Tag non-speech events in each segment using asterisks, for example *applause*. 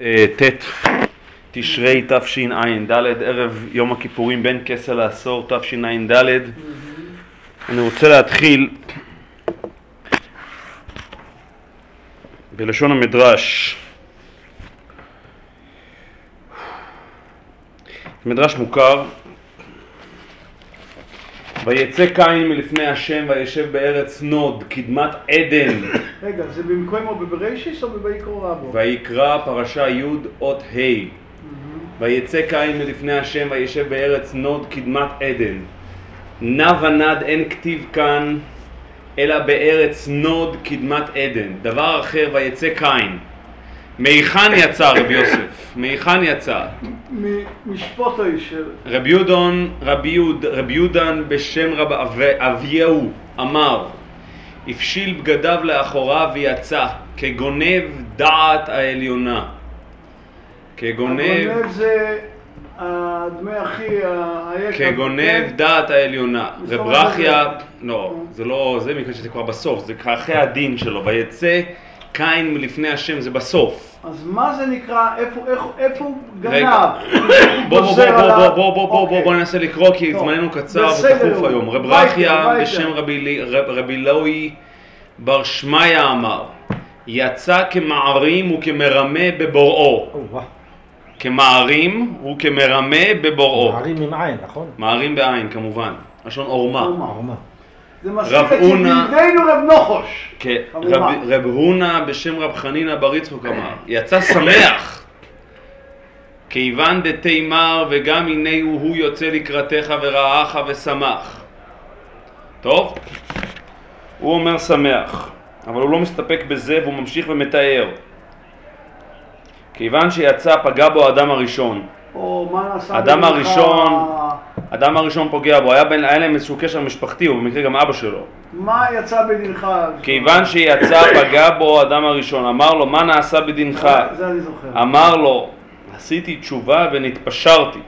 אה, ט' תשרי תשע"ד, ערב יום הכיפורים בין כסה לעשור תשע"ד. אני רוצה להתחיל בלשון המדרש. מדרש מוכר, ויצא קין מלפני השם וישב בארץ נוד, קדמת עדן. *laughs* רגע, זה במקום או בבראשיס או בויקרא רבה? ויקרא פרשה י' אות ה' ויצא קין מלפני השם וישב בארץ נוד קדמת עדן. נע ונד אין כתיב כאן אלא בארץ נוד קדמת עדן. דבר אחר ויצא קין. מהיכן יצא רבי יוסף? מהיכן יצא? משפוט הישר. רבי יודון, רבי, יוד, רבי יודן בשם רב אב- אייבו אמר הפשיל בגדיו לאחוריו ויצא כגונב דעת העליונה כגונב, הגונב זה הדמי אחי, ה- היקר. כגונב כן? דעת העליונה. רב ברכיה, לא, זה לא זה, מכיוון שזה כבר בסוף, זה אחרי הדין שלו. ויצא קין מלפני השם, זה בסוף. אז מה זה נקרא, איפה, איפה, איפה הוא גנב? בוא בוא בוא בוא בוא בוא בוא בוא. בוא ננסה לקרוא כי. זמננו קצר ותכוף היום. רב ביתה. בשם רבי לואי בר שמעיה אמר יצא כמערים וכמרמה בבוראו. כמערים וכמרמה בבוראו. מערים עם עין, נכון? מערים בעין כמובן. לשון עורמה. זה מזכיר את ידידנו רב נוחוש. כן. רב, רב הונא בשם רב חנינא בר יצחוק אמר, יצא שמח, כיוון דתימר וגם הנה הוא, הוא יוצא לקראתך ורעך ושמח. טוב? הוא אומר שמח, אבל הוא לא מסתפק בזה והוא ממשיך ומתאר. כיוון שיצא פגע בו האדם הראשון. או מה נעשה... האדם הראשון- האדם הראשון פוגע בו, היה, בין, היה להם איזשהו קשר משפחתי, הוא במקרה גם אבא שלו. מה יצא בדינך? כיוון שיצא פגע בו האדם הראשון, אמר לו מה נעשה בדינך? זה אני זוכר. אמר לו עשיתי תשובה ונתפשרתי.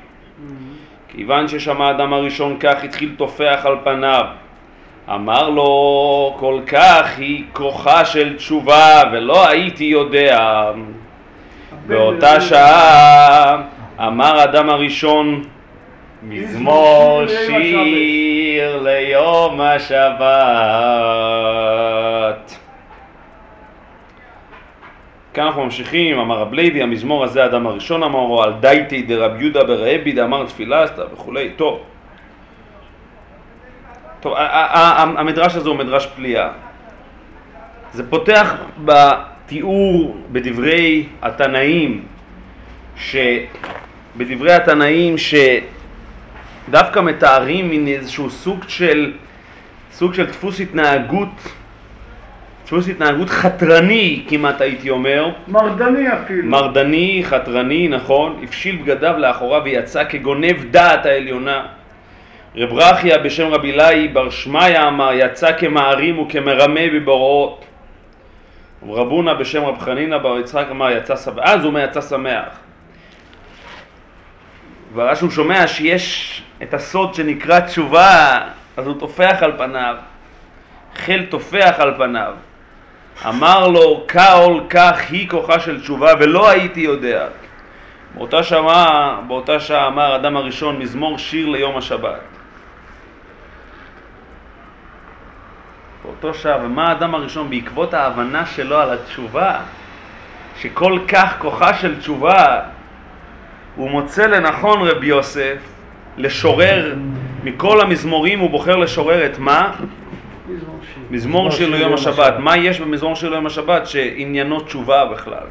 כיוון ששמע האדם הראשון כך התחיל טופח על פניו. אמר לו כל כך היא כוחה של תשובה ולא הייתי יודע. באותה שעה אמר האדם הראשון מזמור שיר ליום השבת. כאן אנחנו ממשיכים, אמר רב לוי, המזמור הזה האדם הראשון אמרו, על דייתי דרב יהודה ברעבי דאמר תפילה עשתה וכולי, טוב. טוב, המדרש הזה הוא מדרש פליאה. זה פותח בתיאור בדברי התנאים, שבדברי התנאים שדווקא מתארים מין איזשהו סוג של, סוג של דפוס התנהגות דפוס התנהגות חתרני כמעט הייתי אומר, מרדני אפילו. מרדני, חתרני, נכון, הפשיל בגדיו לאחוריו ויצא כגונב דעת העליונה. רב רכיה בשם רבי לוי בר שמעיה אמר יצא כמערים וכמרמה בבוראות. רב הונא בשם רב חנינא בר יצחק אמר יצא שמח, אז הוא אומר יצא שמח. ואז שהוא שומע שיש את הסוד שנקרא תשובה, אז הוא טופח על פניו. חיל טופח על פניו. אמר לו, כל כך היא כוחה של תשובה ולא הייתי יודע. באותה שעה, באותה שעה אמר האדם הראשון מזמור שיר ליום השבת. באותו שעה, ומה האדם הראשון? בעקבות ההבנה שלו על התשובה, שכל כך כוחה של תשובה, הוא מוצא לנכון רבי יוסף לשורר מכל המזמורים הוא בוחר לשורר את מה? מזמור שיר ליום השבת. מה יש במזמור שיר ליום השבת שעניינו תשובה בכלל?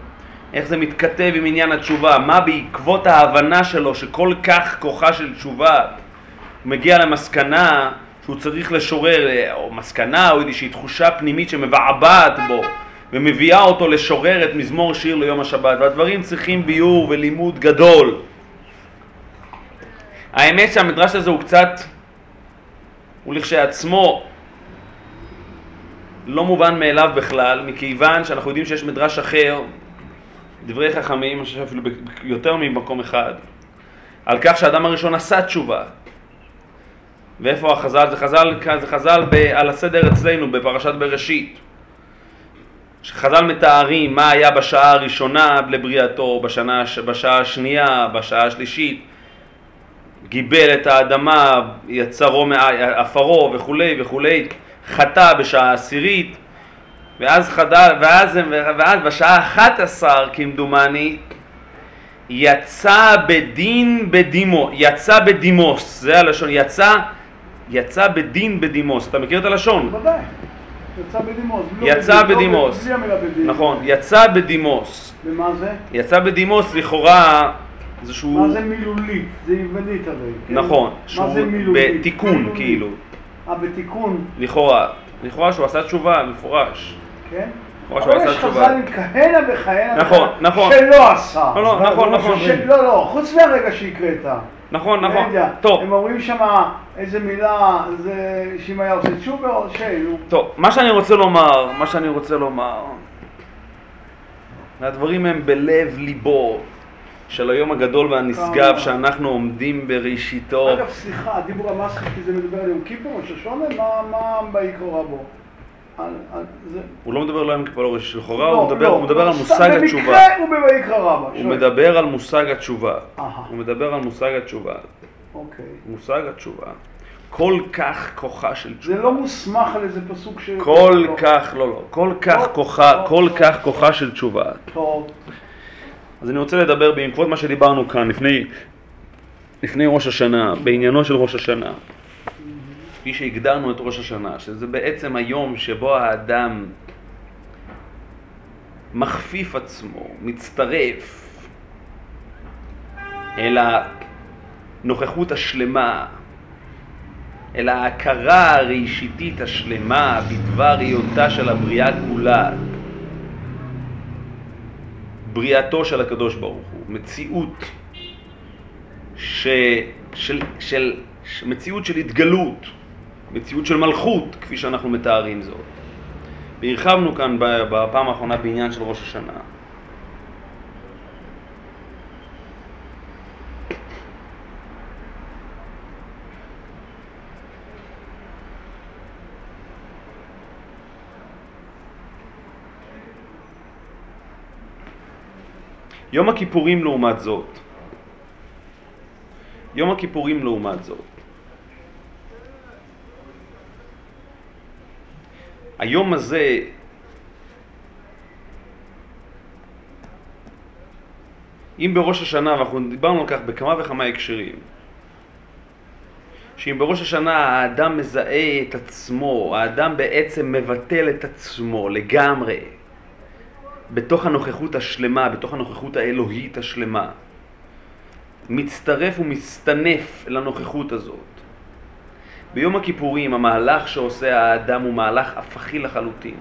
איך זה מתכתב עם עניין התשובה? מה בעקבות ההבנה שלו שכל כך כוחה של תשובה הוא מגיע למסקנה שהוא צריך לשורר, או מסקנה או איזושהי תחושה פנימית שמבעבעת בו ומביאה אותו לשורר את מזמור שיר ליום השבת והדברים צריכים ביור ולימוד גדול. האמת שהמדרש הזה הוא קצת, הוא לכשעצמו לא מובן מאליו בכלל, מכיוון שאנחנו יודעים שיש מדרש אחר, דברי חכמים, אני חושב אפילו ביותר ממקום אחד, על כך שהאדם הראשון עשה תשובה. ואיפה החז"ל? זה חז"ל, זה חז"ל ב, על הסדר אצלנו בפרשת בראשית. שחז"ל מתארים מה היה בשעה הראשונה לבריאתו, בשנה, בשעה השנייה, בשעה השלישית, גיבל את האדמה, יצרו מעפרו וכולי וכולי, חטא בשעה העשירית, ואז חדל, ואז, ואז בשעה 11 כמדומני, יצא בדין בדימוס, יצא בדימוס, זה הלשון, יצא, יצא בדין בדימוס, אתה מכיר את הלשון? ודאי. יצא בדימוס. יצא בדימוס. נכון, יצא בדימוס. ומה זה? יצא בדימוס לכאורה איזשהו... מה זה מילולית? זה יוונית הרי. כן? נכון, מה שהוא זה מילולית? בתיקון. כאילו, אה, בתיקון, לכאורה. לכאורה שהוא עשה תשובה, מפורש. כן? שהוא אבל יש. חז"לים כהנה וכהנה נכון, נכון. שלא עשה. לא, לא, נכון, נכון. לא, לא, חוץ מהרגע שהקראת. נכון, נכון. טוב, הם אומרים שם איזה מילה, זה שאם היה עושה תשובה או שנו. טוב, מה שאני רוצה לומר, מה שאני רוצה לומר, הדברים הם בלב ליבו של היום הגדול והנשגב. שאנחנו עומדים בראשיתו. אגב, סליחה, הדיבור המסחי, כי זה מדבר על יום כיפור, ראש השונה, מה- מה בעיקר רבו? זה- הוא לא מדבר לא עם כיפה לא ראש לכאורה, לא, הוא מדבר- לא, על מושג התשובה. הוא. מדבר על מושג התשובה. הוא מדבר על מושג התשובה. מושג התשובה. כל כך כוחה של זה תשובה. לא מוסמך על איזה פסוק ש... כל לא. כך, לא, לא, כל כך טוב, כוחה, טוב, כל. כך כוחה של תשובה. אז אני רוצה לדבר בעקבות מה שדיברנו כאן לפני ראש השנה, בעניינו של ראש השנה. כפי שהגדרנו את ראש השנה, שזה בעצם היום שבו האדם מכפיף עצמו, מצטרף אל הנוכחות השלמה, אל ההכרה הראשיתית השלמה בדבר היותה של הבריאה כולה. בריאתו של הקדוש ברוך הוא, מציאות ש, של, של, מציאות של התגלות, מציאות של מלכות, כפי שאנחנו מתארים זאת. והרחבנו כאן בפעם האחרונה בעניין של ראש השנה. יום הכיפורים לעומת זאת, יום הכיפורים לעומת זאת, היום הזה אם בראש השנה, ואנחנו דיברנו על כך בכמה וכמה הקשרים, שאם בראש השנה האדם מזהה את עצמו, האדם בעצם מבטל את עצמו לגמרי בתוך הנוכחות השלמה, בתוך הנוכחות האלוהית השלמה, מצטרף ומסתנף לנוכחות הזאת. ביום הכיפורים המהלך שעושה האדם הוא מהלך הפכי לחלוטין.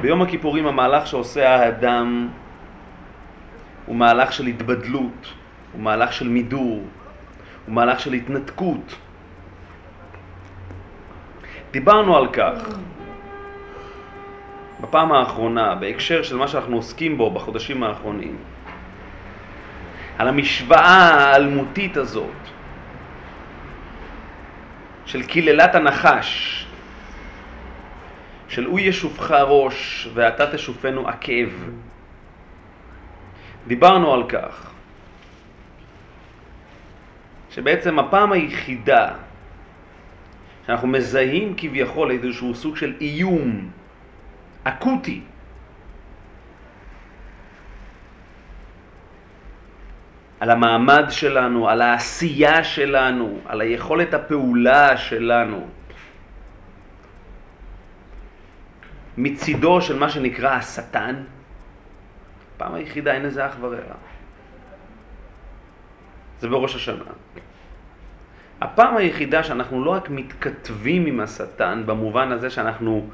ביום הכיפורים המהלך שעושה האדם הוא מהלך של התבדלות, הוא מהלך של מידור, הוא מהלך של התנתקות. דיברנו על כך בפעם האחרונה, בהקשר של מה שאנחנו עוסקים בו בחודשים האחרונים, על המשוואה האלמותית הזאת של קללת הנחש, של הוא ישופך ראש ואתה תשופנו עקב. דיברנו על כך שבעצם הפעם היחידה שאנחנו מזהים כביכול איזשהו סוג של איום אקוטי על המעמד שלנו, על העשייה שלנו, על היכולת הפעולה שלנו מצידו של מה שנקרא השטן, פעם היחידה אין לזה אח ורע. זה בראש השנה. הפעם היחידה שאנחנו לא רק מתכתבים עם השטן במובן הזה שאנחנו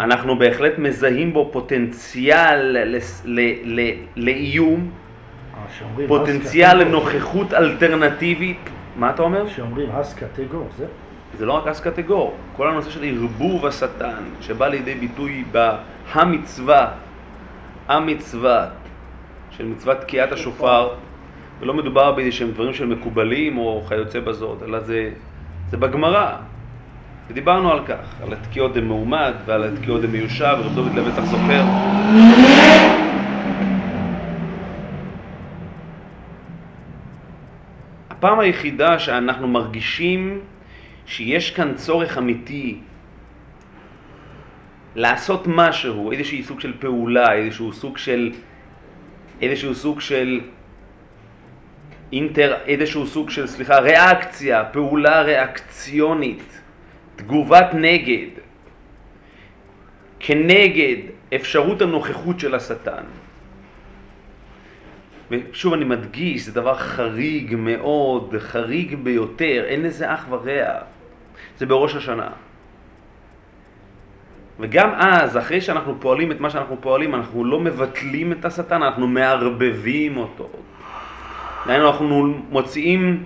אנחנו בהחלט מזהים בו פוטנציאל לאיום, שאומרים פוטנציאל לנוכחות אלטרנטיבית. מה אתה אומר? שאומרים הס קטגור, זה? זה לא רק אס קטגור, כל הנושא של ערבוב השטן, שבא לידי ביטוי בהמצווה, המצווה של מצוות תקיעת השופר, ולא מדובר באיזה שהם דברים של מקובלים או כיוצא בזאת, אלא זה, זה בגמרא. ודיברנו על כך, על התקיעות דמעומד ועל התקיעות דמיושב, רב דוד לוי בטח זוכר. הפעם היחידה שאנחנו מרגישים שיש כאן צורך אמיתי לעשות משהו, איזשהו סוג של פעולה, איזשהו סוג של, איזשהו סוג של אינטר, איזשהו סוג של, סליחה, ריאקציה, פעולה ריאקציונית, תגובת נגד, כנגד אפשרות הנוכחות של השטן. ושוב אני מדגיש, זה דבר חריג מאוד, חריג ביותר, אין לזה אח ורע. זה בראש השנה. וגם אז, אחרי שאנחנו פועלים את מה שאנחנו פועלים, אנחנו לא מבטלים את השטן, אנחנו מערבבים אותו. דהיינו, אנחנו מוציאים,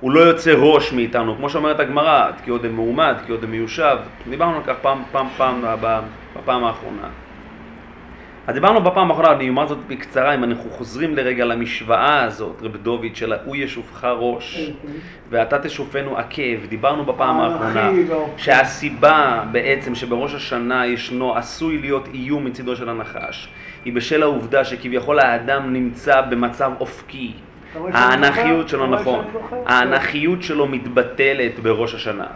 הוא לא יוצא ראש מאיתנו, כמו שאומרת הגמרא, כי עוד מעומד, כי עוד מיושב. דיברנו על כך פעם, פעם, פעם, בפעם האחרונה. אז דיברנו בפעם האחרונה, אני אומר זאת בקצרה, אם אנחנו חוזרים לרגע למשוואה הזאת, רב דוד, של הוא ישופך ראש. ואתה תשופנו עקב, דיברנו בפעם אה, האחרונה, שהסיבה בעצם שבראש השנה ישנו, עשוי להיות איום מצידו של הנחש, היא בשל העובדה שכביכול האדם נמצא במצב אופקי. האנכיות שלו, נכון, האנכיות שלו מתבטלת בראש השנה.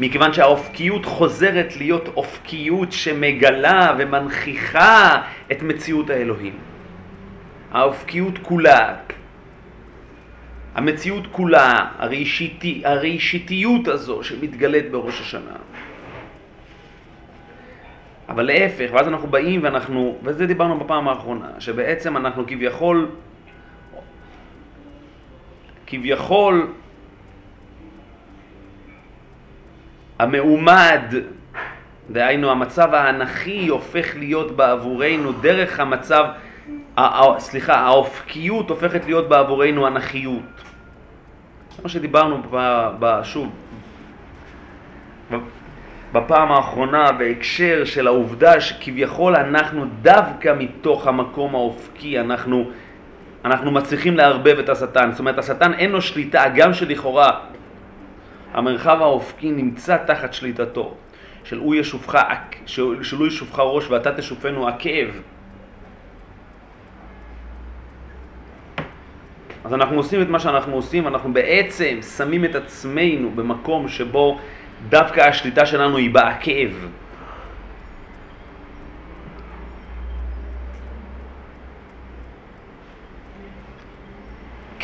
מכיוון שהאופקיות חוזרת להיות אופקיות שמגלה ומנכיחה את מציאות האלוהים. האופקיות כולה, המציאות כולה, הראשיתי, הראשיתיות הזו שמתגלית בראש השנה. אבל להפך, ואז אנחנו באים ואנחנו, וזה דיברנו בפעם האחרונה, שבעצם אנחנו כביכול, כביכול המעומד, דהיינו המצב האנכי הופך להיות בעבורנו דרך המצב, סליחה, האופקיות הופכת להיות בעבורנו אנכיות. מה שדיברנו שוב, בפעם האחרונה בהקשר של העובדה שכביכול אנחנו דווקא מתוך המקום האופקי, אנחנו, אנחנו מצליחים לערבב את השטן. זאת אומרת, השטן אין לו שליטה, גם שלכאורה המרחב האופקי נמצא תחת שליטתו, של הוא ישופך, של הוא ישופך ראש ואתה תשופנו עקב. אז אנחנו עושים את מה שאנחנו עושים, אנחנו בעצם שמים את עצמנו במקום שבו דווקא השליטה שלנו היא בעקב.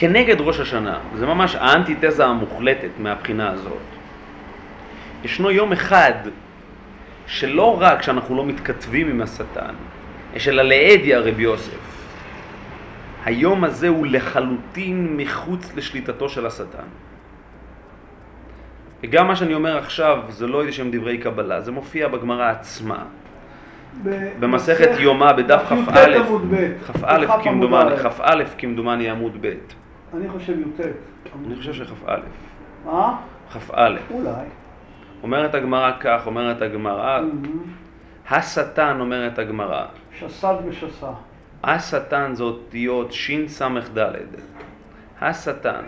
כנגד ראש השנה, זה ממש האנטיתזה המוחלטת מהבחינה הזאת. ישנו יום אחד שלא רק שאנחנו לא מתכתבים עם השטן, יש אלא לעדיה רבי יוסף. היום הזה הוא לחלוטין מחוץ לשליטתו של השטן. וגם מה שאני אומר עכשיו זה לא איזה שהם דברי קבלה, זה מופיע בגמרא עצמה. במסכת יומא בדף כ"א, כ"א כמדומני, כ"א כמדומני עמוד ב'. אני חושב י"ט. אני חושב שכ"א. מה? כ"א. אולי. אומרת הגמרא כך, אומרת הגמרא, השטן, אומרת הגמרא. שסד ושסה. השטן זה אותיות שס"ד. השטן.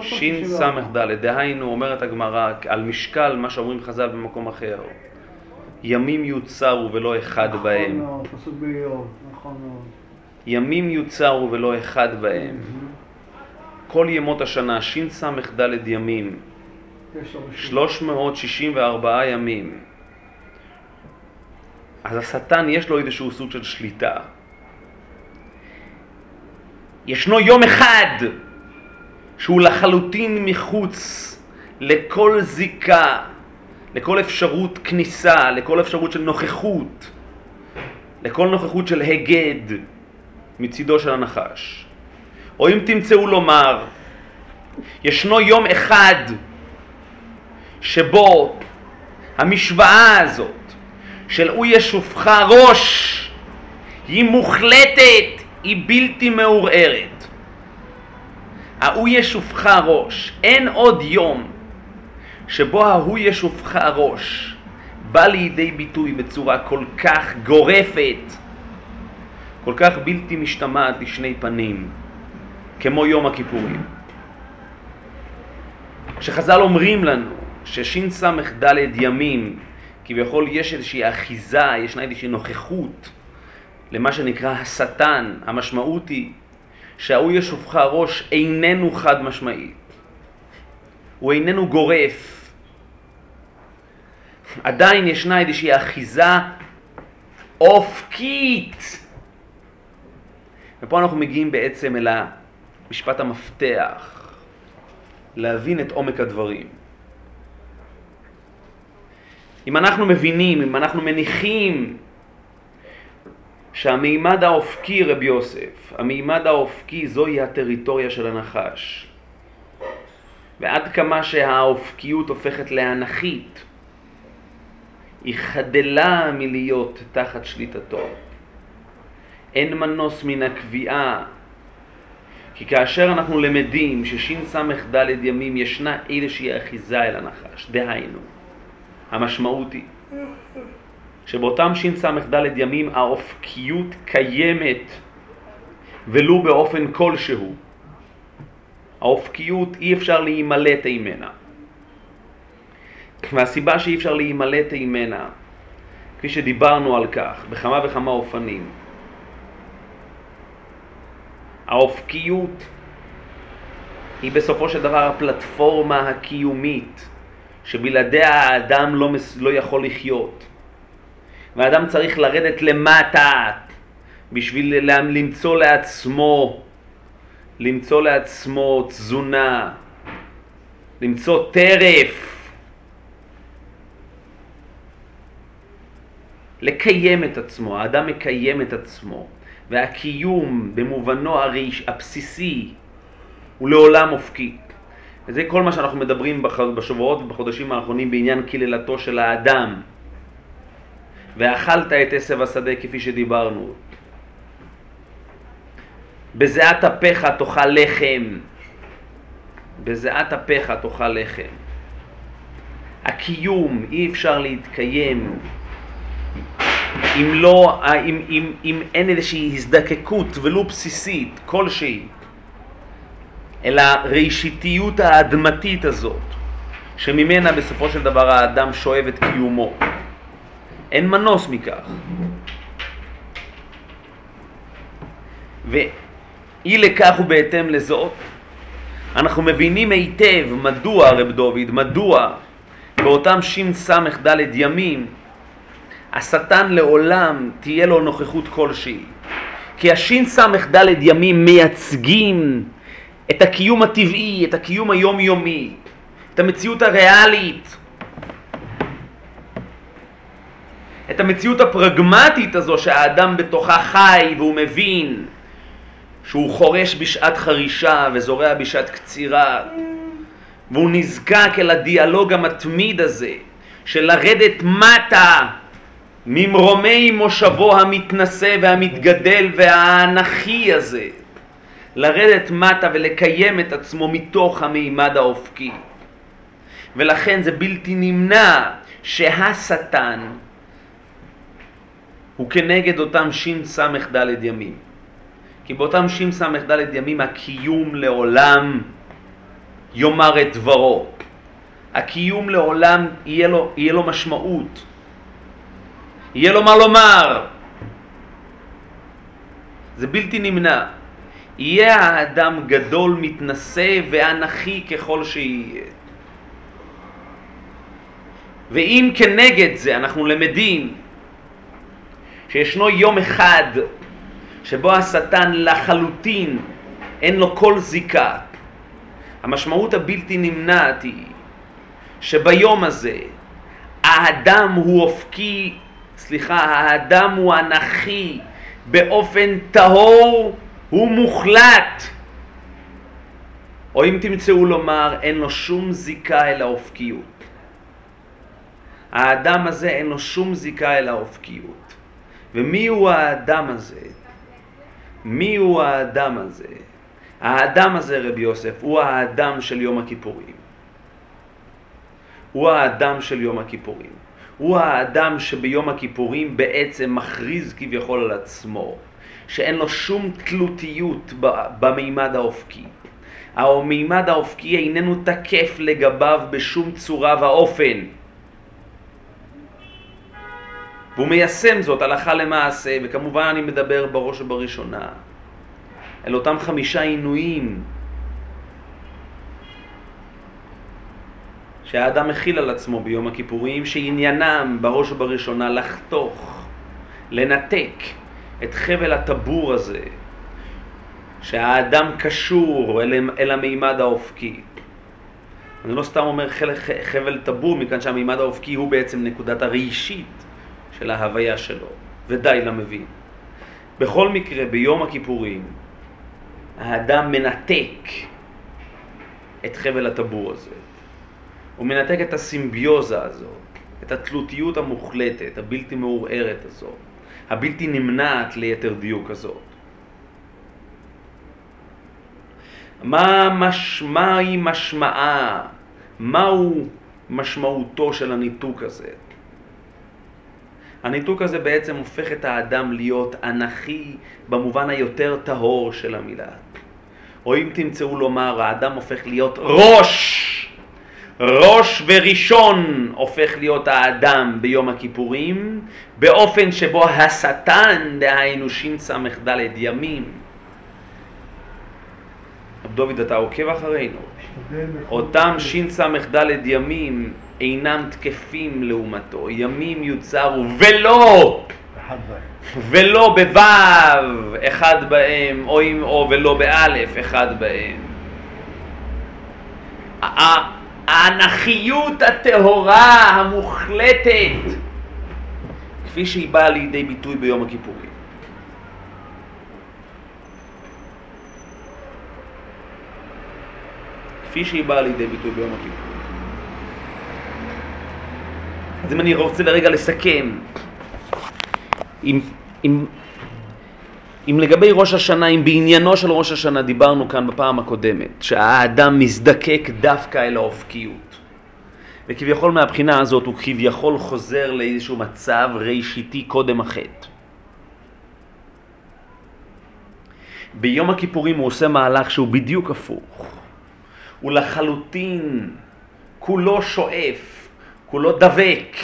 שס"ד, דהיינו, אומרת הגמרא, על משקל מה שאומרים חז"ל במקום אחר. ימים יוצרו ולא אחד נכון בהם. נכון מאוד, פסוק באיוב, נכון מאוד. ימים יוצרו ולא אחד בהם. כל ימות השנה, שס"ד ימים, 364 ימים. אז השטן יש לו איזשהו סוג של שליטה. ישנו יום אחד שהוא לחלוטין מחוץ לכל זיקה, לכל אפשרות כניסה, לכל אפשרות של נוכחות, לכל נוכחות של הגד מצידו של הנחש. או אם תמצאו לומר, ישנו יום אחד שבו המשוואה הזאת של הוא ישופך ראש היא מוחלטת, היא בלתי מעורערת. ההוא ישופך ראש, אין עוד יום שבו ההוא ישופך ראש בא לידי ביטוי בצורה כל כך גורפת, כל כך בלתי משתמעת לשני פנים. כמו יום הכיפורים. שחז"ל אומרים לנו ששס"ד ימים, כביכול יש איזושהי אחיזה, ישנה איזושהי נוכחות למה שנקרא השטן, המשמעות היא שההוא ישופך ראש איננו חד משמעי, הוא איננו גורף. עדיין ישנה איזושהי אחיזה אופקית. ופה אנחנו מגיעים בעצם אל המשפט המפתח, להבין את עומק הדברים. אם אנחנו מבינים, אם אנחנו מניחים שהמימד האופקי, רבי יוסף, המימד האופקי זוהי הטריטוריה של הנחש. ועד כמה שהאופקיות הופכת לאנכית, היא חדלה מלהיות תחת שליטתו. אין מנוס מן הקביעה, כי כאשר אנחנו למדים ששס"ד ימים ישנה איזושהי אחיזה אל הנחש, דהיינו, המשמעות היא שבאותם שס"ד ימים האופקיות קיימת ולו באופן כלשהו. האופקיות אי אפשר להימלט ממנה. והסיבה שאי אפשר להימלט ממנה, כפי שדיברנו על כך בכמה וכמה אופנים, האופקיות היא בסופו של דבר הפלטפורמה הקיומית שבלעדיה האדם לא, לא יכול לחיות. והאדם צריך לרדת למטה בשביל למצוא לעצמו, למצוא לעצמו תזונה, למצוא טרף, לקיים את עצמו, האדם מקיים את עצמו, והקיום במובנו הריש, הבסיסי הוא לעולם אופקי. וזה כל מה שאנחנו מדברים בשבועות ובחודשים האחרונים בעניין קללתו של האדם. ואכלת את עשב השדה כפי שדיברנו. בזיעת אפיך תאכל לחם. בזיעת אפיך תאכל לחם. הקיום, אי אפשר להתקיים אם, לא, אם, אם, אם אין איזושהי הזדקקות ולו בסיסית כלשהי אל הראשיתיות האדמתית הזאת שממנה בסופו של דבר האדם שואב את קיומו. אין מנוס מכך. ואי לכך ובהתאם לזאת, אנחנו מבינים היטב מדוע, רב דוד, מדוע באותם שס"ד ימים השטן לעולם תהיה לו נוכחות כלשהי. כי השס"ד ימים מייצגים את הקיום הטבעי, את הקיום היומיומי, את המציאות הריאלית, את המציאות הפרגמטית הזו שהאדם בתוכה חי והוא מבין שהוא חורש בשעת חרישה וזורע בשעת קצירה והוא נזקק אל הדיאלוג המתמיד הזה של לרדת מטה ממרומי מושבו המתנשא והמתגדל והאנכי הזה לרדת מטה ולקיים את עצמו מתוך המימד האופקי ולכן זה בלתי נמנע שהשטן הוא כנגד אותם שס"ד ימים. כי באותם שס"ד ימים הקיום לעולם יאמר את דברו. הקיום לעולם יהיה לו, יהיה לו משמעות. יהיה לו מה לומר. זה בלתי נמנע. יהיה האדם גדול, מתנשא ואנכי ככל שיהיה. ואם כנגד זה אנחנו למדים שישנו יום אחד שבו השטן לחלוטין אין לו כל זיקה. המשמעות הבלתי נמנעת היא שביום הזה האדם הוא אופקי, סליחה, האדם הוא אנכי באופן טהור ומוחלט. או אם תמצאו לומר, אין לו שום זיקה אל האופקיות. האדם הזה אין לו שום זיקה אל האופקיות. ומי הוא האדם הזה? מי הוא האדם הזה? האדם הזה, רבי יוסף, הוא האדם של יום הכיפורים. הוא האדם של יום הכיפורים. הוא האדם שביום הכיפורים בעצם מכריז כביכול על עצמו, שאין לו שום תלותיות במימד האופקי. המימד האופקי איננו תקף לגביו בשום צורה ואופן. והוא מיישם זאת הלכה למעשה, וכמובן אני מדבר בראש ובראשונה אל אותם חמישה עינויים שהאדם מכיל על עצמו ביום הכיפורים, שעניינם בראש ובראשונה לחתוך, לנתק את חבל הטבור הזה, שהאדם קשור אל, אל המימד האופקי. אני לא סתם אומר חבל, טבור, מכאן שהמימד האופקי הוא בעצם נקודת הראשית של ההוויה שלו, ודי למבין. בכל מקרה, ביום הכיפורים, האדם מנתק את חבל הטבור הזה. הוא מנתק את הסימביוזה הזאת, את התלותיות המוחלטת, הבלתי מעורערת הזאת, הבלתי נמנעת ליתר דיוק הזאת. מה מש... מהי משמעה, מהו משמעותו של הניתוק הזה? הניתוק הזה בעצם הופך את האדם להיות אנכי במובן היותר טהור של המילה. או אם תמצאו לומר, האדם הופך להיות ראש ראש וראשון הופך להיות האדם ביום הכיפורים, באופן שבו השטן, דהיינו שס"ד ימים. רב דוד, אתה עוקב אחרינו? אותם שס"ד ימים אינם תקפים לעומתו, ימים יוצרו ולא ולא בו' אחד בהם, או, אם, או ולא באלף אחד בהם. האנכיות הטהורה המוחלטת כפי שהיא באה לידי ביטוי ביום הכיפורים. כפי שהיא באה לידי ביטוי ביום הכיפורים. אז אם אני רוצה לרגע לסכם, אם, אם אם לגבי ראש השנה, אם בעניינו של ראש השנה דיברנו כאן בפעם הקודמת, שהאדם מזדקק דווקא אל האופקיות. וכביכול מהבחינה הזאת הוא כביכול חוזר לאיזשהו מצב ראשיתי קודם החטא. ביום הכיפורים הוא עושה מהלך שהוא בדיוק הפוך. הוא לחלוטין כולו שואף, כולו דבק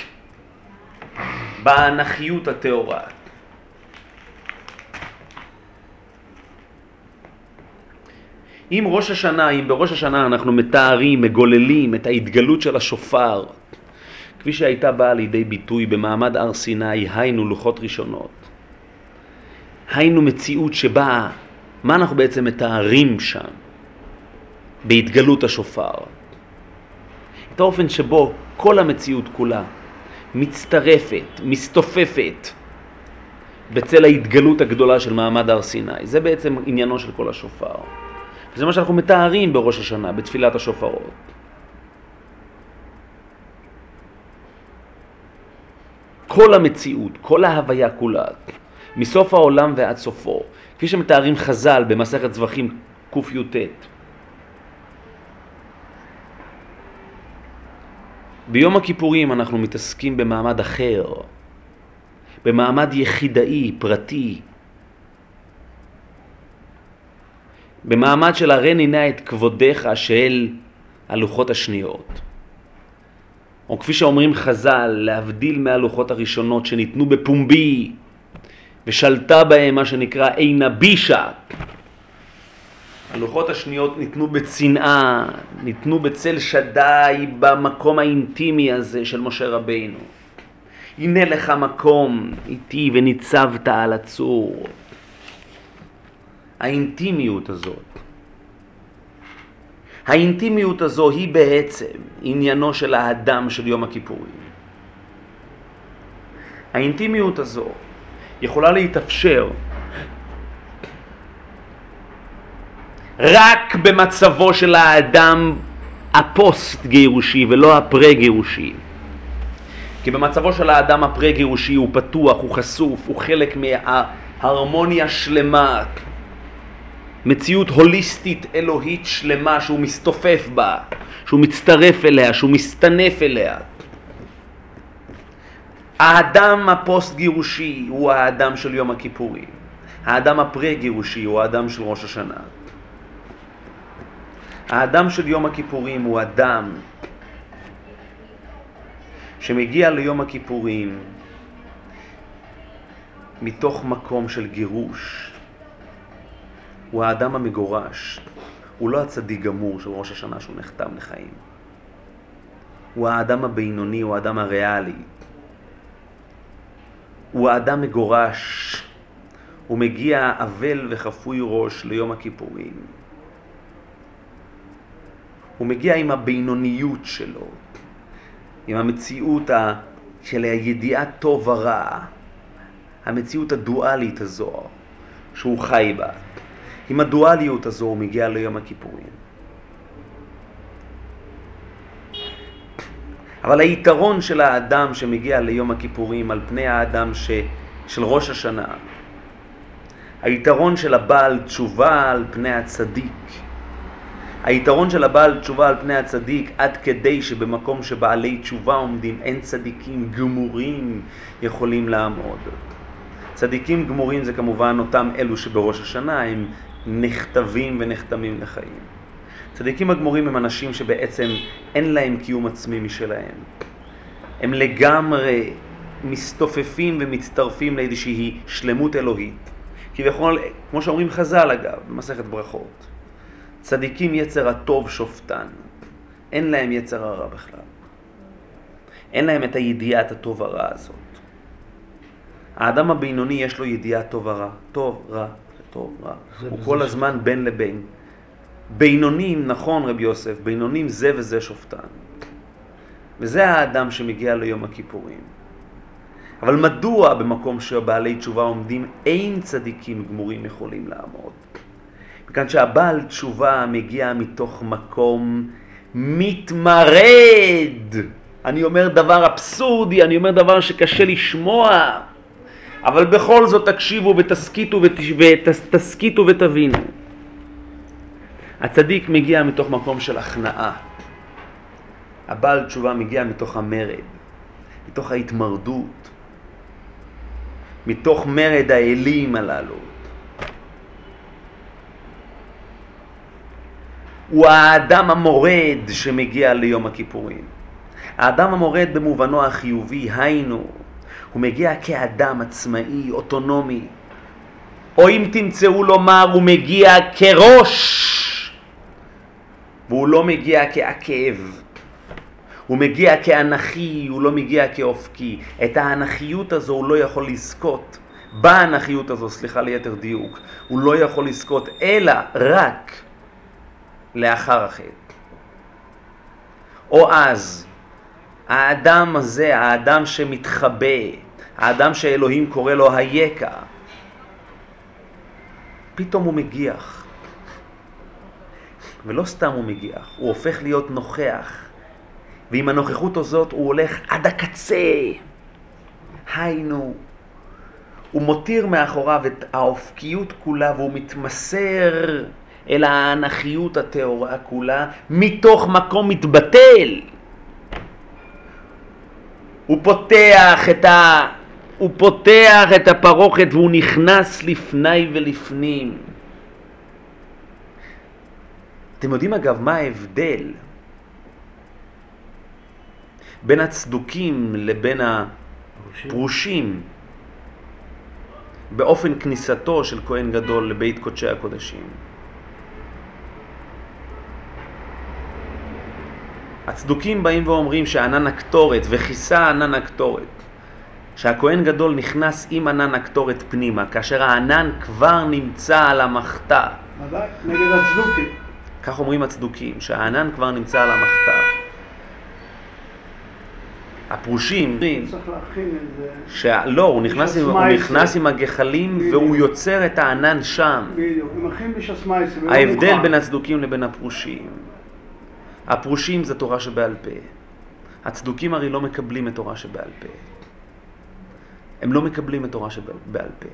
באנכיות הטהורה. אם ראש השנה, אם בראש השנה אנחנו מתארים, מגוללים את ההתגלות של השופר, כפי שהייתה באה לידי ביטוי במעמד הר סיני, היינו לוחות ראשונות, היינו מציאות שבה, מה אנחנו בעצם מתארים שם? בהתגלות השופר. את האופן שבו כל המציאות כולה מצטרפת, מסתופפת בצל ההתגלות הגדולה של מעמד הר סיני. זה בעצם עניינו של כל השופר. זה מה שאנחנו מתארים בראש השנה, בתפילת השופרות. כל המציאות, כל ההוויה כולה, מסוף העולם ועד סופו, כפי שמתארים חז"ל במסכת זבחים קי"ט. ביום הכיפורים אנחנו מתעסקים במעמד אחר, במעמד יחידאי, פרטי, במעמד של הרי נא את כבודיך של הלוחות השניות. או כפי שאומרים חז"ל, להבדיל מהלוחות הראשונות שניתנו בפומבי ושלטה בהם מה שנקרא עינה בישה. הלוחות השניות ניתנו בצנעה, ניתנו בצל שדי במקום האינטימי הזה של משה רבינו. הנה לך מקום איתי וניצבת על הצור. האינטימיות הזאת. האינטימיות הזו היא בעצם עניינו של האדם של יום הכיפורים. האינטימיות הזו יכולה להתאפשר רק במצבו של האדם הפוסט גירושי ולא הפרה גירושי. כי במצבו של האדם הפרה גירושי הוא פתוח, הוא חשוף, הוא חלק מההרמוניה שלמה מציאות הוליסטית אלוהית שלמה שהוא מסתופף בה, שהוא מצטרף אליה, שהוא מסתנף אליה. האדם הפוסט גירושי הוא האדם של יום הכיפורים. האדם הפרה גירושי הוא האדם של ראש השנה. האדם של יום הכיפורים הוא אדם שמגיע ליום הכיפורים מתוך מקום של גירוש. הוא האדם המגורש. הוא לא הצדיק גמור של ראש השנה שהוא נחתם לחיים. הוא האדם הבינוני, הוא האדם הריאלי. הוא האדם מגורש. הוא מגיע אבל וחפוי ראש ליום הכיפורים. הוא מגיע עם הבינוניות שלו, עם המציאות ה... של הידיעה טוב ורע, המציאות הדואלית הזו שהוא חי בה. עם הדואליות הזו הוא מגיע ליום הכיפורים. אבל היתרון של האדם שמגיע ליום הכיפורים על פני האדם ש... של ראש השנה, היתרון של הבעל תשובה על פני הצדיק, היתרון של הבעל תשובה על פני הצדיק עד כדי שבמקום שבעלי תשובה עומדים אין צדיקים גמורים יכולים לעמוד. צדיקים גמורים זה כמובן אותם אלו שבראש השנה הם נכתבים ונחתמים לחיים. צדיקים הגמורים הם אנשים שבעצם אין להם קיום עצמי משלהם. הם לגמרי מסתופפים ומצטרפים לאיזושהי שלמות אלוהית. כביכול, כמו שאומרים חז"ל אגב, במסכת ברכות, צדיקים יצר הטוב שופטן, אין להם יצר הרע בכלל. אין להם את הידיעת הטוב הרע הזאת. האדם הבינוני יש לו ידיעה טוב הרע, טוב, רע, טוב, רע. הוא כל הזמן בין לבין. בינונים, נכון רבי יוסף, בינונים זה וזה שופטן. וזה האדם שמגיע ליום הכיפורים. אבל מדוע במקום שבעלי תשובה עומדים אין צדיקים גמורים יכולים לעמוד? מכאן שהבעל תשובה מגיע מתוך מקום מתמרד. אני אומר דבר אבסורדי, אני אומר דבר שקשה לשמוע, אבל בכל זאת תקשיבו ותסכיתו, ותסכיתו ותבינו. הצדיק מגיע מתוך מקום של הכנעה. הבעל תשובה מגיע מתוך המרד, מתוך ההתמרדות, מתוך מרד האלים הללו. הוא האדם המורד שמגיע ליום הכיפורים. האדם המורד במובנו החיובי, היינו, הוא מגיע כאדם עצמאי, אוטונומי. או אם תמצאו לומר, הוא מגיע כראש, והוא לא מגיע כעקב. הוא מגיע כאנכי, הוא לא מגיע כאופקי. את האנכיות הזו הוא לא יכול לזכות. באנכיות הזו, סליחה ליתר דיוק, הוא לא יכול לזכות, אלא רק לאחר החטא. או אז, האדם הזה, האדם שמתחבא, האדם שאלוהים קורא לו היקע, פתאום הוא מגיח. ולא סתם הוא מגיח, הוא הופך להיות נוכח. ועם הנוכחות הזאת הוא הולך עד הקצה. היינו, הוא מותיר מאחוריו את האופקיות כולה והוא מתמסר אל האנכיות הטהורה כולה מתוך מקום מתבטל. הוא פותח את ה... הוא פותח את הפרוכת והוא נכנס לפני ולפנים. אתם יודעים אגב מה ההבדל בין הצדוקים לבין הפרושים באופן כניסתו של כהן גדול לבית קודשי הקודשים? הצדוקים באים ואומרים שענן הקטורת וכיסה ענן הקטורת שהכהן גדול נכנס עם ענן הקטורת פנימה כאשר הענן כבר נמצא על המחתה נגד הצדוקים. כך אומרים הצדוקים, שהענן כבר נמצא על המחתה. הפרושים. שלא, הוא נכנס, עם, הוא. נכנס עם הגחלים בדיוק. והוא יוצר את הענן שם. בדיוק, הם מכין בשסמייס. ולא ההבדל. בין הצדוקים לבין הפרושים. הפרושים זה תורה שבעל פה. הצדוקים הרי לא מקבלים את תורה שבעל פה. הם לא מקבלים את תורה שבעל פה.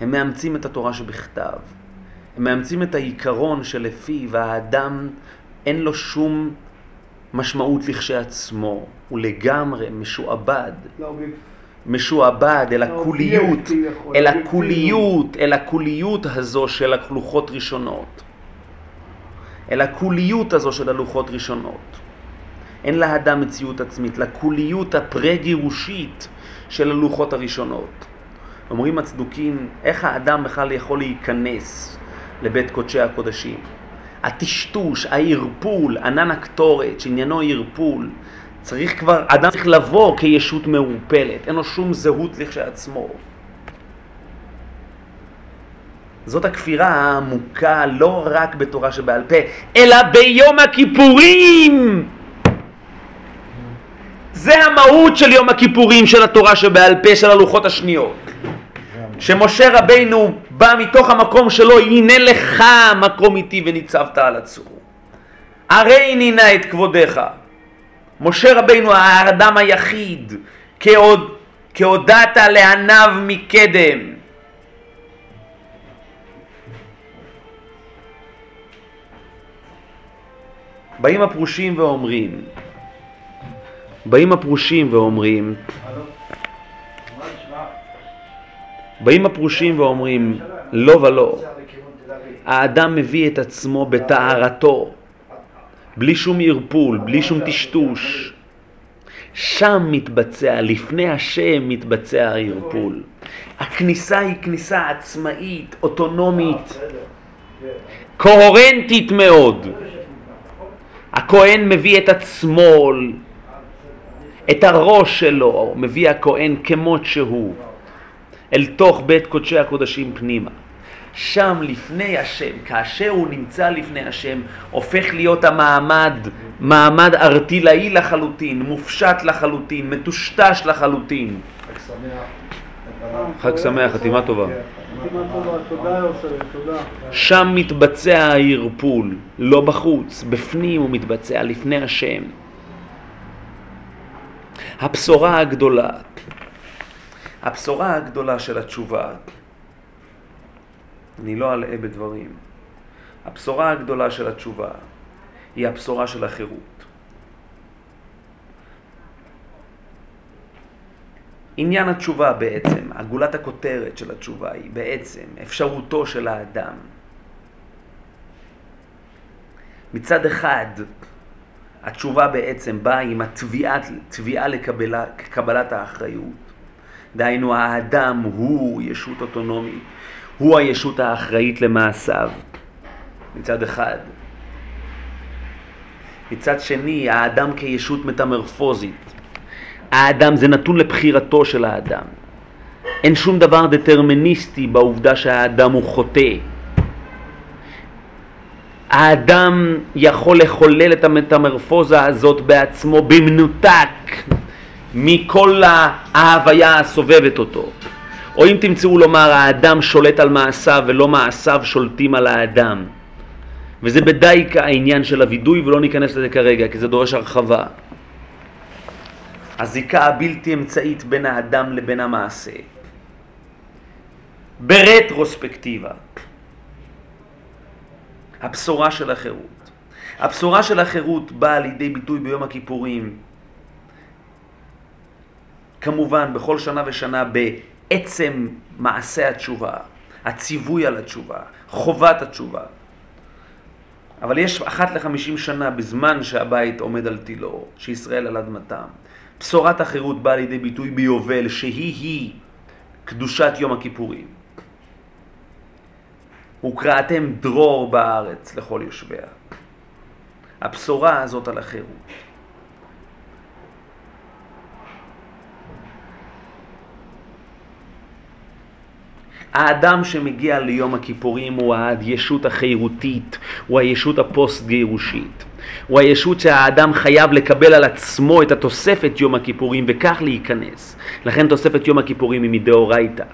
הם מאמצים את התורה שבכתב. הם מאמצים את העיקרון שלפיו האדם אין לו שום משמעות לכשעצמו. הוא לגמרי משועבד. לא, משועבד אל לא, יכול, אל. הכוליות, אל הכוליות הזו של הכלוחות ראשונות. אל הקוליות הזו של הלוחות ראשונות. אין לאדם מציאות עצמית, לקוליות הפרה-גירושית של הלוחות הראשונות. אומרים הצדוקים, איך האדם בכלל יכול להיכנס לבית קודשי הקודשים? הטשטוש, הערפול, ענן הקטורת, שעניינו ערפול, צריך כבר, אדם צריך לבוא כישות מעורפלת, אין לו שום זהות לכשעצמו. זאת הכפירה העמוקה לא רק בתורה שבעל פה, אלא ביום הכיפורים! זה המהות של יום הכיפורים של התורה שבעל פה של הלוחות השניות. שמשה רבינו בא מתוך המקום שלו, הנה לך מקום איתי וניצבת על הצור. הרי נינה את כבודך. משה רבינו האדם היחיד, כהוד, כהודעת לעניו מקדם. באים הפרושים ואומרים, באים הפרושים ואומרים, באים הפרושים ואומרים, לא ולא, האדם מביא את עצמו בטהרתו, בלי שום ערפול, בלי שום טשטוש. שם מתבצע, לפני השם מתבצע הערפול. הכניסה היא כניסה עצמאית, אוטונומית, קוהרנטית מאוד. הכהן מביא את עצמו, את הראש שלו, מביא הכהן כמות שהוא, אל תוך בית קודשי הקודשים פנימה. שם לפני השם, כאשר הוא נמצא לפני השם, הופך להיות המעמד, מעמד ארטילאי לחלוטין, מופשט לחלוטין, מטושטש לחלוטין. חג שמח, חתימה טובה. שם מתבצע הערפול, לא בחוץ, בפנים הוא מתבצע, לפני השם. הבשורה הגדולה, הבשורה הגדולה של התשובה, אני לא אלאה בדברים, הבשורה הגדולה של התשובה היא הבשורה של החירות. עניין התשובה בעצם, הגולת הכותרת של התשובה היא בעצם אפשרותו של האדם. מצד אחד, התשובה בעצם באה עם התביעה לקבלת האחריות. דהיינו, האדם הוא ישות אוטונומית, הוא הישות האחראית למעשיו, מצד אחד. מצד שני, האדם כישות מטמרפוזית. האדם זה נתון לבחירתו של האדם. אין שום דבר דטרמיניסטי בעובדה שהאדם הוא חוטא. האדם יכול לחולל את המטמרפוזה הזאת בעצמו במנותק מכל ההוויה הסובבת אותו. או אם תמצאו לומר, האדם שולט על מעשיו ולא מעשיו שולטים על האדם. וזה בדיוק העניין של הווידוי ולא ניכנס לזה כרגע כי זה דורש הרחבה. הזיקה הבלתי אמצעית בין האדם לבין המעשה. ברטרוספקטיבה. הבשורה של החירות. הבשורה של החירות באה לידי ביטוי ביום הכיפורים, כמובן בכל שנה ושנה בעצם מעשה התשובה, הציווי על התשובה, חובת התשובה. אבל יש אחת לחמישים שנה בזמן שהבית עומד על תילו, שישראל על אדמתם. בשורת החירות באה לידי ביטוי ביובל, שהיא-היא קדושת יום הכיפורים. וקראתם דרור בארץ לכל יושביה. הבשורה הזאת על החירות. האדם שמגיע ליום הכיפורים הוא הישות החירותית, הוא הישות הפוסט-גירושית. הוא הישות שהאדם חייב לקבל על עצמו את התוספת יום הכיפורים וכך להיכנס. לכן תוספת יום הכיפורים היא מדאורייתא.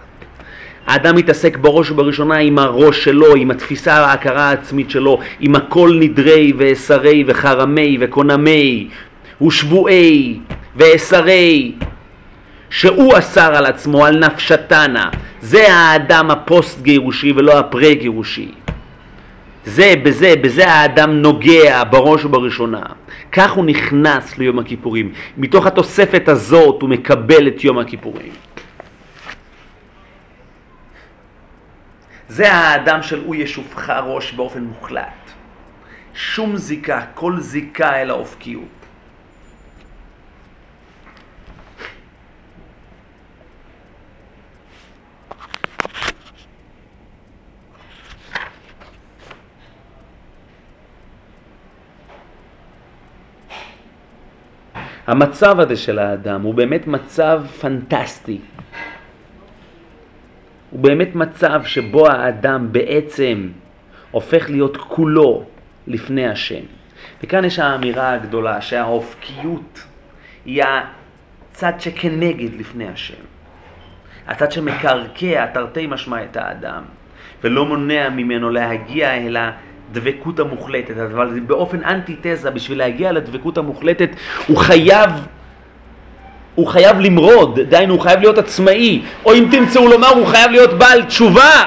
האדם מתעסק בראש ובראשונה עם הראש שלו, עם התפיסה ההכרה העצמית שלו, עם הכל נדרי ואסרי וחרמי וקונמי ושבועי ואסרי שהוא אסר על עצמו, על נפשתנה. זה האדם הפוסט-גירושי ולא הפרה-גירושי. זה, בזה, בזה האדם נוגע בראש ובראשונה. כך הוא נכנס ליום הכיפורים. מתוך התוספת הזאת הוא מקבל את יום הכיפורים. זה האדם של הוא ישופך ראש באופן מוחלט. שום זיקה, כל זיקה אל האופקיות. המצב הזה של האדם הוא באמת מצב פנטסטי. הוא באמת מצב שבו האדם בעצם הופך להיות כולו לפני השם. וכאן יש האמירה הגדולה שהאופקיות היא הצד שכנגד לפני השם. הצד שמקרקע תרתי משמע את האדם, ולא מונע ממנו להגיע אל הדבקות המוחלטת, אבל זה באופן אנטיתזה, בשביל להגיע לדבקות המוחלטת הוא חייב הוא חייב למרוד, דהיינו הוא חייב להיות עצמאי, או אם תמצאו לומר הוא חייב להיות בעל תשובה.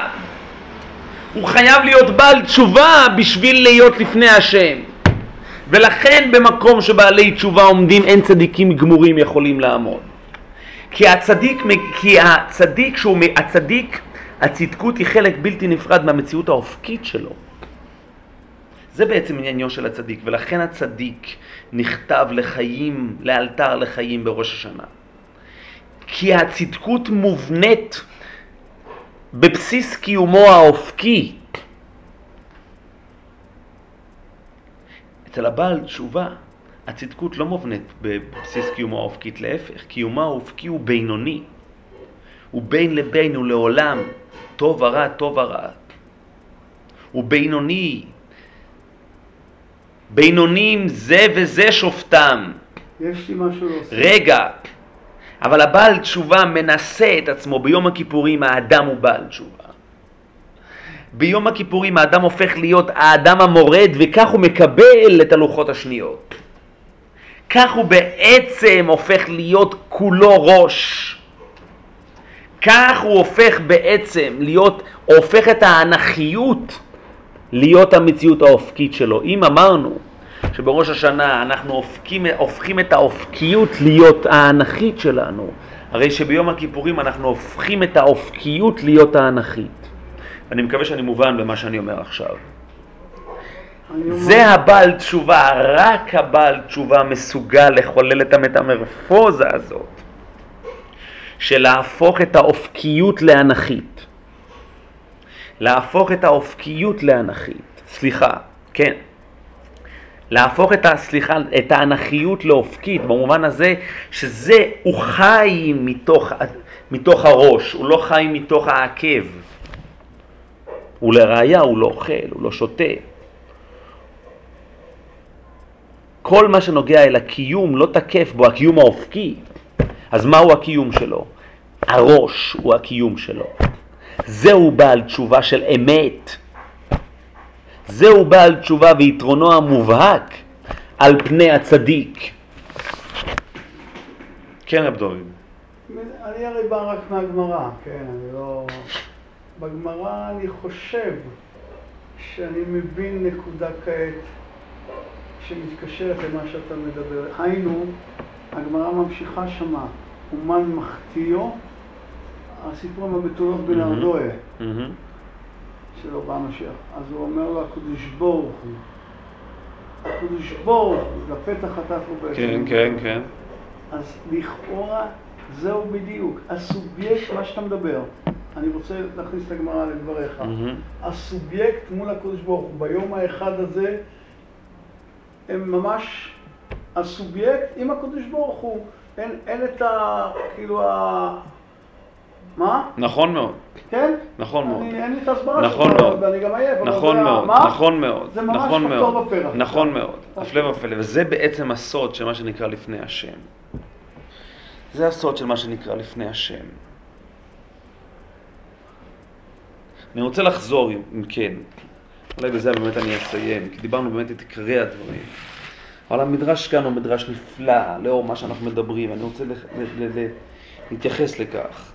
הוא חייב להיות בעל תשובה בשביל להיות לפני השם. ולכן במקום שבעלי תשובה עומדים אין צדיקים גמורים יכולים לעמוד. כי הצדיק, כי הצדיק, שהוא, הצדיק, הצדקות היא חלק בלתי נפרד מהמציאות האופקית שלו. זה בעצם עניינו של הצדיק, ולכן הצדיק נכתב לחיים, לאלתר לחיים בראש השנה. כי הצדקות מובנית בבסיס קיומו האופקי. אצל הבעל תשובה, הצדקות לא מובנית בבסיס קיומו האופקית, להפך, קיומו האופקי הוא בינוני. הוא בין לבין, הוא לעולם, טוב ורע, טוב ורע. הוא בינוני, בינונים זה וזה שופטם. יש לי משהו להוסיף. רגע, אבל הבעל תשובה מנסה את עצמו, ביום הכיפורים האדם הוא בעל תשובה. ביום הכיפורים האדם הופך להיות האדם המורד וכך הוא מקבל את הלוחות השניות. כך הוא בעצם הופך להיות כולו ראש. כך הוא הופך בעצם להיות, הופך את האנכיות להיות המציאות האופקית שלו. אם אמרנו שבראש השנה אנחנו הופכים, הופכים את האופקיות להיות האנכית שלנו, הרי שביום הכיפורים אנחנו הופכים את האופקיות להיות האנכית. אני מקווה שאני מובן במה שאני אומר עכשיו. זה הבעל תשובה, רק הבעל תשובה מסוגל לחולל את המטמרפוזה הזאת של להפוך את האופקיות לאנכית. להפוך את האופקיות לאנכית. סליחה, כן. להפוך את, הסליחה, את האנכיות לאופקית, במובן הזה שזה, הוא חי מתוך, מתוך הראש, הוא לא חי מתוך העקב. ולראיה הוא לא אוכל, הוא לא שותה. כל מה שנוגע אל הקיום לא תקף בו, הקיום האופקי. אז מהו הקיום שלו? הראש הוא הקיום שלו. זהו בעל תשובה של אמת. זהו בעל תשובה ויתרונו המובהק על פני הצדיק. כן, רב. אני הרי בא רק מהגמרא, כן, אני לא... בגמרא אני חושב שאני מבין נקודה כעת שמתקשרת למה שאתה מדבר. היינו, הגמרא ממשיכה שמה, אומן מחטיאו הסיפור עם הבתולות בנרדויה, שלא בא המשיח. אז הוא אומר לו, הקדוש ברוך הוא, הקדוש ברוך הוא, לפתח חטף לו בעצם. כן, כן, כן. אז לכאורה זהו בדיוק, הסובייקט, מה שאתה מדבר, אני רוצה להכניס את הגמרא לדבריך, הסובייקט מול הקדוש ברוך הוא, ביום האחד הזה, הם ממש, הסובייקט עם הקדוש ברוך הוא, אין, אין את ה... כאילו ה... מה? נכון מאוד. כן? נכון מאוד. אין לי את ההסברה נכון שלך, מאוד. ואני גם עייף. נכון מאוד? נכון מאוד, זה ממש נכון כפתור מאוד, בפרח. נכון מאוד. הפלא ופלא, וזה בעצם הסוד של מה שנקרא לפני השם. זה הסוד של מה שנקרא לפני השם. אני רוצה לחזור, אם כן, אולי בזה באמת אני אסיים, כי דיברנו באמת את עיקרי הדברים. אבל המדרש כאן הוא מדרש נפלא, לאור מה שאנחנו מדברים, אני רוצה להתייחס לכך.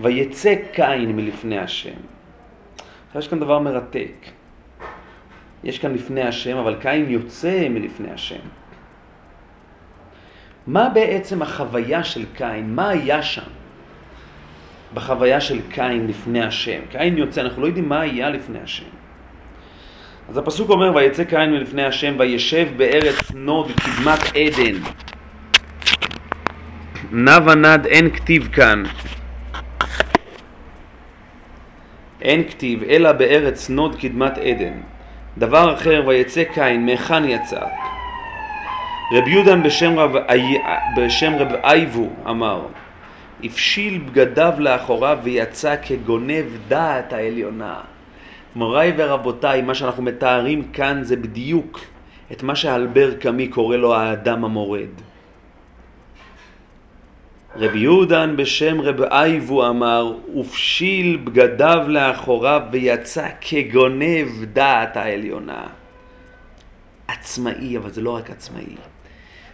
ויצא קין מלפני השם. יש כאן דבר מרתק. יש כאן לפני השם, אבל קין יוצא מלפני השם. מה בעצם החוויה של קין? מה היה שם בחוויה של קין לפני השם? קין יוצא, אנחנו לא יודעים מה היה לפני השם. אז הפסוק אומר, ויצא קין מלפני השם, וישב בארץ נוד קדמת עדן. נע ונד אין כתיב כאן. אין כתיב, אלא בארץ נוד קדמת עדן. דבר אחר, ויצא קין, מהיכן יצא? רב יודן בשם רב, בשם רב אייבו אמר, הפשיל בגדיו לאחוריו ויצא כגונב דעת העליונה. מוריי ורבותיי, מה שאנחנו מתארים כאן זה בדיוק את מה שאלבר קאמי קורא לו האדם המורד. רבי יהודן בשם רב אייבו אמר, ופשיל בגדיו לאחוריו ויצא כגונב דעת העליונה. עצמאי, אבל זה לא רק עצמאי,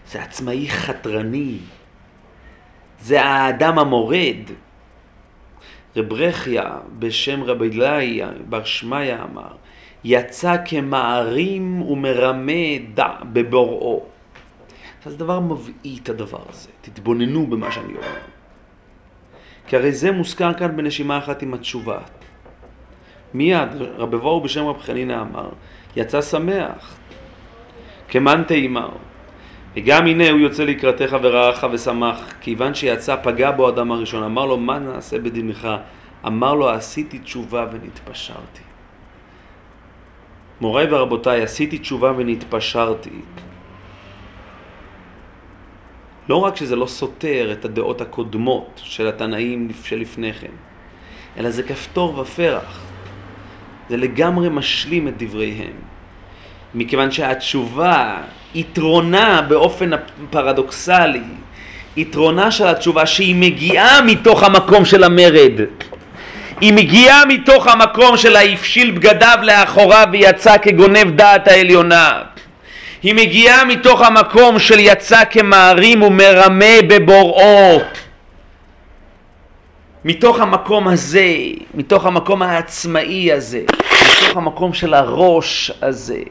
זה עצמאי חתרני. זה האדם המורד. רב רכיה בשם רבי אלי בר שמעיה אמר, יצא כמערים ומרמה דע בבוראו. אז דבר מבעית הדבר הזה, תתבוננו במה שאני אומר. כי הרי זה מוזכר כאן בנשימה אחת עם התשובה. מיד רבי בואו בשם רב חנינא אמר, יצא שמח, כמאן תימר. וגם הנה הוא יוצא לקראתך ורעך ושמח, כיוון שיצא פגע בו אדם הראשון, אמר לו מה נעשה בדינך? אמר לו עשיתי תשובה ונתפשרתי. מוריי ורבותיי, עשיתי תשובה ונתפשרתי. לא רק שזה לא סותר את הדעות הקודמות של התנאים שלפני כן, אלא זה כפתור ופרח. זה לגמרי משלים את דבריהם. מכיוון שהתשובה, יתרונה באופן פרדוקסלי, יתרונה של התשובה שהיא מגיעה מתוך המקום של המרד. היא מגיעה מתוך המקום של ההפשיל בגדיו לאחוריו ויצא כגונב דעת העליונה. היא מגיעה מתוך המקום של יצא כמערים ומרמה בבוראו. מתוך המקום הזה, מתוך המקום העצמאי הזה, מתוך המקום של הראש הזה,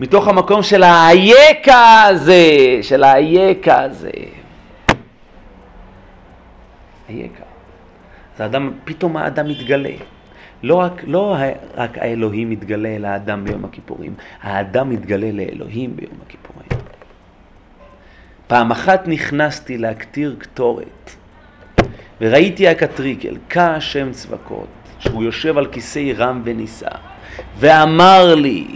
מתוך המקום של האייקה הזה, של האייקה הזה. אייקה. אז האדם, פתאום האדם מתגלה. לא רק, לא רק האלוהים מתגלה אל האדם ביום הכיפורים, האדם מתגלה לאלוהים ביום הכיפורים. פעם אחת נכנסתי להקטיר קטורת, וראיתי הקטריקל, כהשם צבקות, שהוא יושב על כיסא רם ונישא, ואמר לי,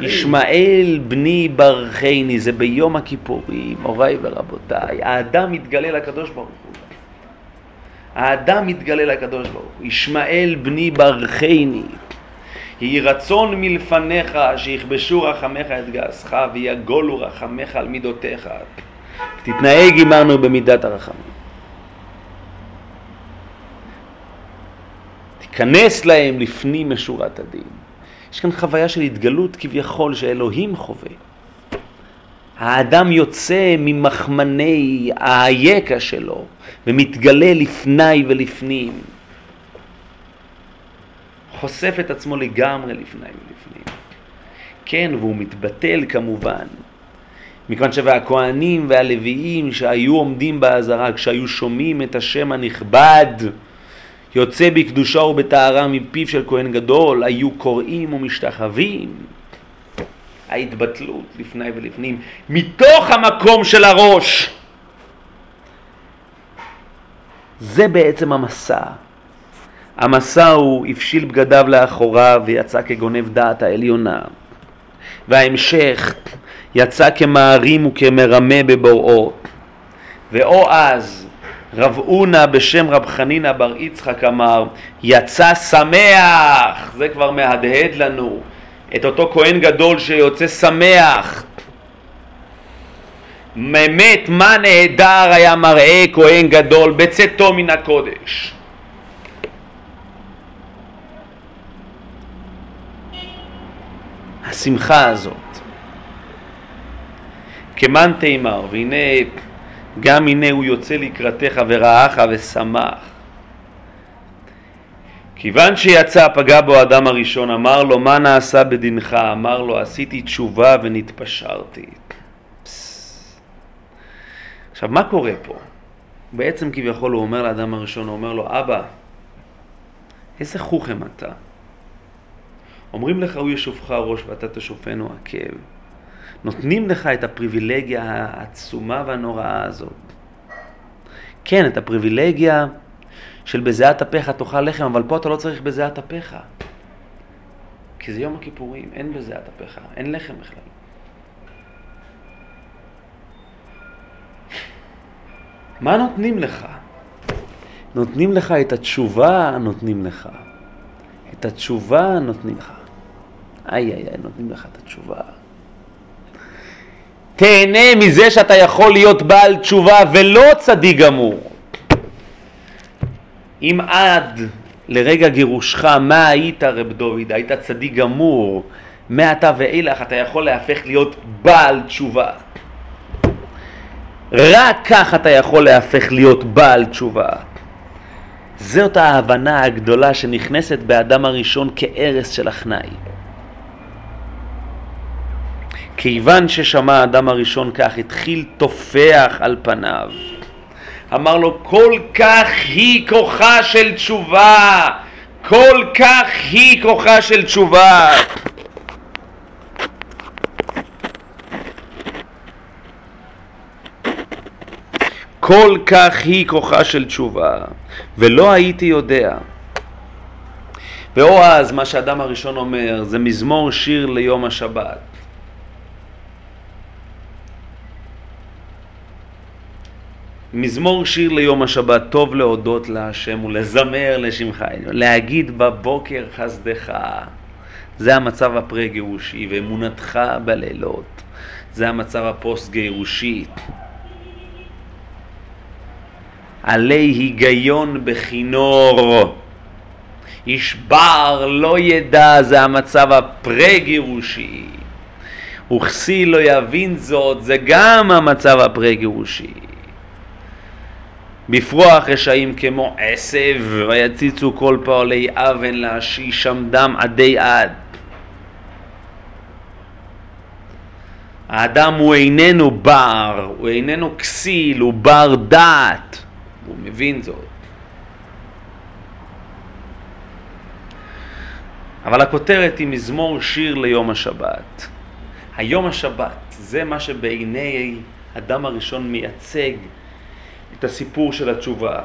ישמעאל בני ברכני, זה ביום הכיפורים, מוריי ורבותיי, האדם מתגלה לקדוש ברוך הוא. האדם מתגלה לקדוש ברוך הוא, ישמעאל בני ברכני, יהי רצון מלפניך שיכבשו רחמך את געשך ויגולו רחמך על מידותיך. תתנהג עמנו במידת הרחמים. תיכנס להם לפנים משורת הדין. יש כאן חוויה של התגלות כביכול שאלוהים חווה. האדם יוצא ממחמני האייקה שלו ומתגלה לפני ולפנים. חושף את עצמו לגמרי לפני ולפנים. כן, והוא מתבטל כמובן, מכיוון שהכהנים והלוויים שהיו עומדים באזהרה, כשהיו שומעים את השם הנכבד, יוצא בקדושה ובטהרה מפיו של כהן גדול, היו קוראים ומשתחווים. ההתבטלות לפני ולפנים, מתוך המקום של הראש. זה בעצם המסע. המסע הוא הפשיל בגדיו לאחוריו ויצא כגונב דעת העליונה. וההמשך יצא כמערים וכמרמה בבוראו. ואו אז רב אונה בשם רב חנינא בר יצחק אמר, יצא שמח, זה כבר מהדהד לנו, את אותו כהן גדול שיוצא שמח. באמת, מה נהדר היה מראה כהן גדול בצאתו מן הקודש. השמחה הזאת. כמאן תימר, והנה גם הנה הוא יוצא לקראתך ורעך ושמח. כיוון שיצא פגע בו האדם הראשון, אמר לו מה נעשה בדינך? אמר לו עשיתי תשובה ונתפשרתי. עכשיו מה קורה פה? בעצם כביכול הוא אומר לאדם הראשון, הוא אומר לו אבא, איזה חוכם אתה? אומרים לך, הוא ישופך ראש ואתה תשופנו עקב. נותנים לך את הפריבילגיה העצומה והנוראה הזאת. כן, את הפריבילגיה של בזיעת אפיך תאכל לחם, אבל פה אתה לא צריך בזיעת אפיך. כי זה יום הכיפורים, אין בזיעת אפיך, אין לחם בכלל. מה נותנים לך? נותנים לך את התשובה, נותנים לך. את התשובה נותנים לך. איי איי איי, נותנים לך את התשובה. תהנה מזה שאתה יכול להיות בעל תשובה ולא צדיק גמור. אם עד לרגע גירושך, מה היית רב דוד? היית צדיק גמור. מעתה ואילך אתה יכול להפך להיות בעל תשובה. רק כך אתה יכול להפך להיות בעל תשובה. זאת ההבנה הגדולה שנכנסת באדם הראשון כערש של הכנאי. כיוון ששמע האדם הראשון כך, התחיל תופח על פניו. אמר לו, כל כך היא כוחה של תשובה, כל כך היא כוחה של תשובה. כל כך היא כוחה של תשובה, ולא הייתי יודע. ואו אז, מה שאדם הראשון אומר, זה מזמור שיר ליום השבת. מזמור שיר ליום השבת, טוב להודות להשם ולזמר לשמך, להגיד בבוקר חסדך. זה המצב הפרה-גירושי, ואמונתך בלילות. זה המצב הפוסט-גירושי. עלי היגיון בכינור. איש בר לא ידע, זה המצב הפרה-גירושי. וכסי לא יבין זאת, זה גם המצב הפרה-גירושי. בפרוח רשעים כמו עשב, ויציצו כל פועלי אבן להשישם דם עדי עד. האדם הוא איננו בר, הוא איננו כסיל, הוא בר דעת, הוא מבין זאת. אבל הכותרת היא מזמור שיר ליום השבת. היום השבת זה מה שבעיני אדם הראשון מייצג את הסיפור של התשובה.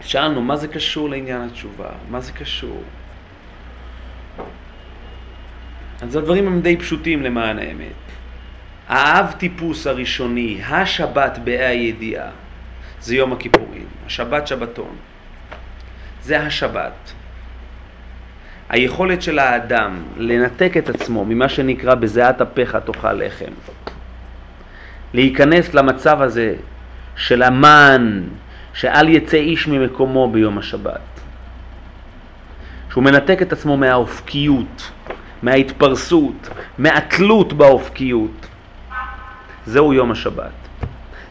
שאלנו, מה זה קשור לעניין התשובה? מה זה קשור? אז הדברים הם די פשוטים למען האמת. האב טיפוס הראשוני, השבת באי הידיעה, זה יום הכיפורים, השבת שבתון. זה השבת. היכולת של האדם לנתק את עצמו ממה שנקרא בזיעת אפיך תאכל לחם, להיכנס למצב הזה של המן, שאל יצא איש ממקומו ביום השבת. שהוא מנתק את עצמו מהאופקיות, מההתפרסות, מהתלות באופקיות. זהו יום השבת.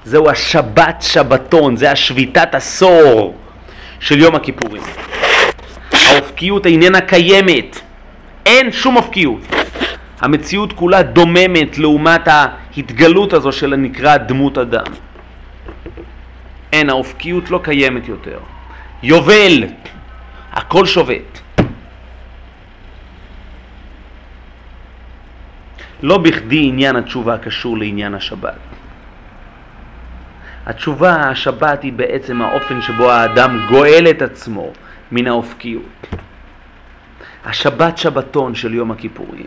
זהו השבת שבתון, זה השביתת עשור של יום הכיפורים. האופקיות איננה קיימת, אין שום אופקיות. המציאות כולה דוממת לעומת ההתגלות הזו של הנקרא דמות אדם. אין, האופקיות לא קיימת יותר. יובל, הכל שובת. לא בכדי עניין התשובה קשור לעניין השבת. התשובה, השבת, היא בעצם האופן שבו האדם גואל את עצמו מן האופקיות. השבת שבתון של יום הכיפורים,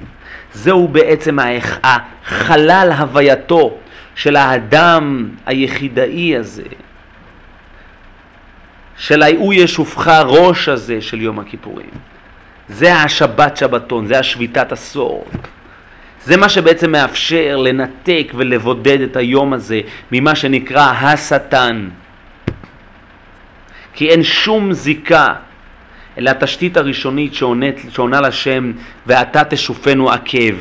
זהו בעצם החלל הווייתו של האדם היחידאי הזה, של ההוא ישופך ראש הזה של יום הכיפורים. זה השבת שבתון, זה השביתת עשור. זה מה שבעצם מאפשר לנתק ולבודד את היום הזה ממה שנקרא השטן. כי אין שום זיקה אל התשתית הראשונית שעונה לשם ואתה תשופנו עקב.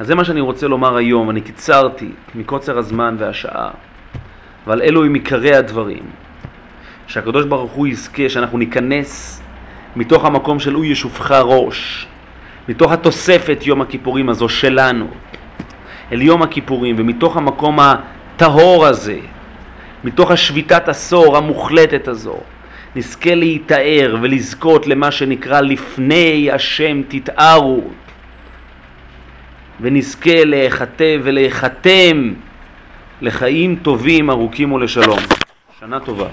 אז זה מה שאני רוצה לומר היום, אני קיצרתי מקוצר הזמן והשעה, אבל אלו הם עיקרי הדברים. שהקדוש ברוך הוא יזכה שאנחנו ניכנס מתוך המקום של הוא ישופך ראש, מתוך התוספת יום הכיפורים הזו שלנו, אל יום הכיפורים, ומתוך המקום הטהור הזה, מתוך השביתת עשור המוחלטת הזו, נזכה להיטהר ולזכות למה שנקרא לפני השם תתארו ונזכה להיכתב ולהיחתם לחיים טובים, ארוכים ולשלום. שנה טובה.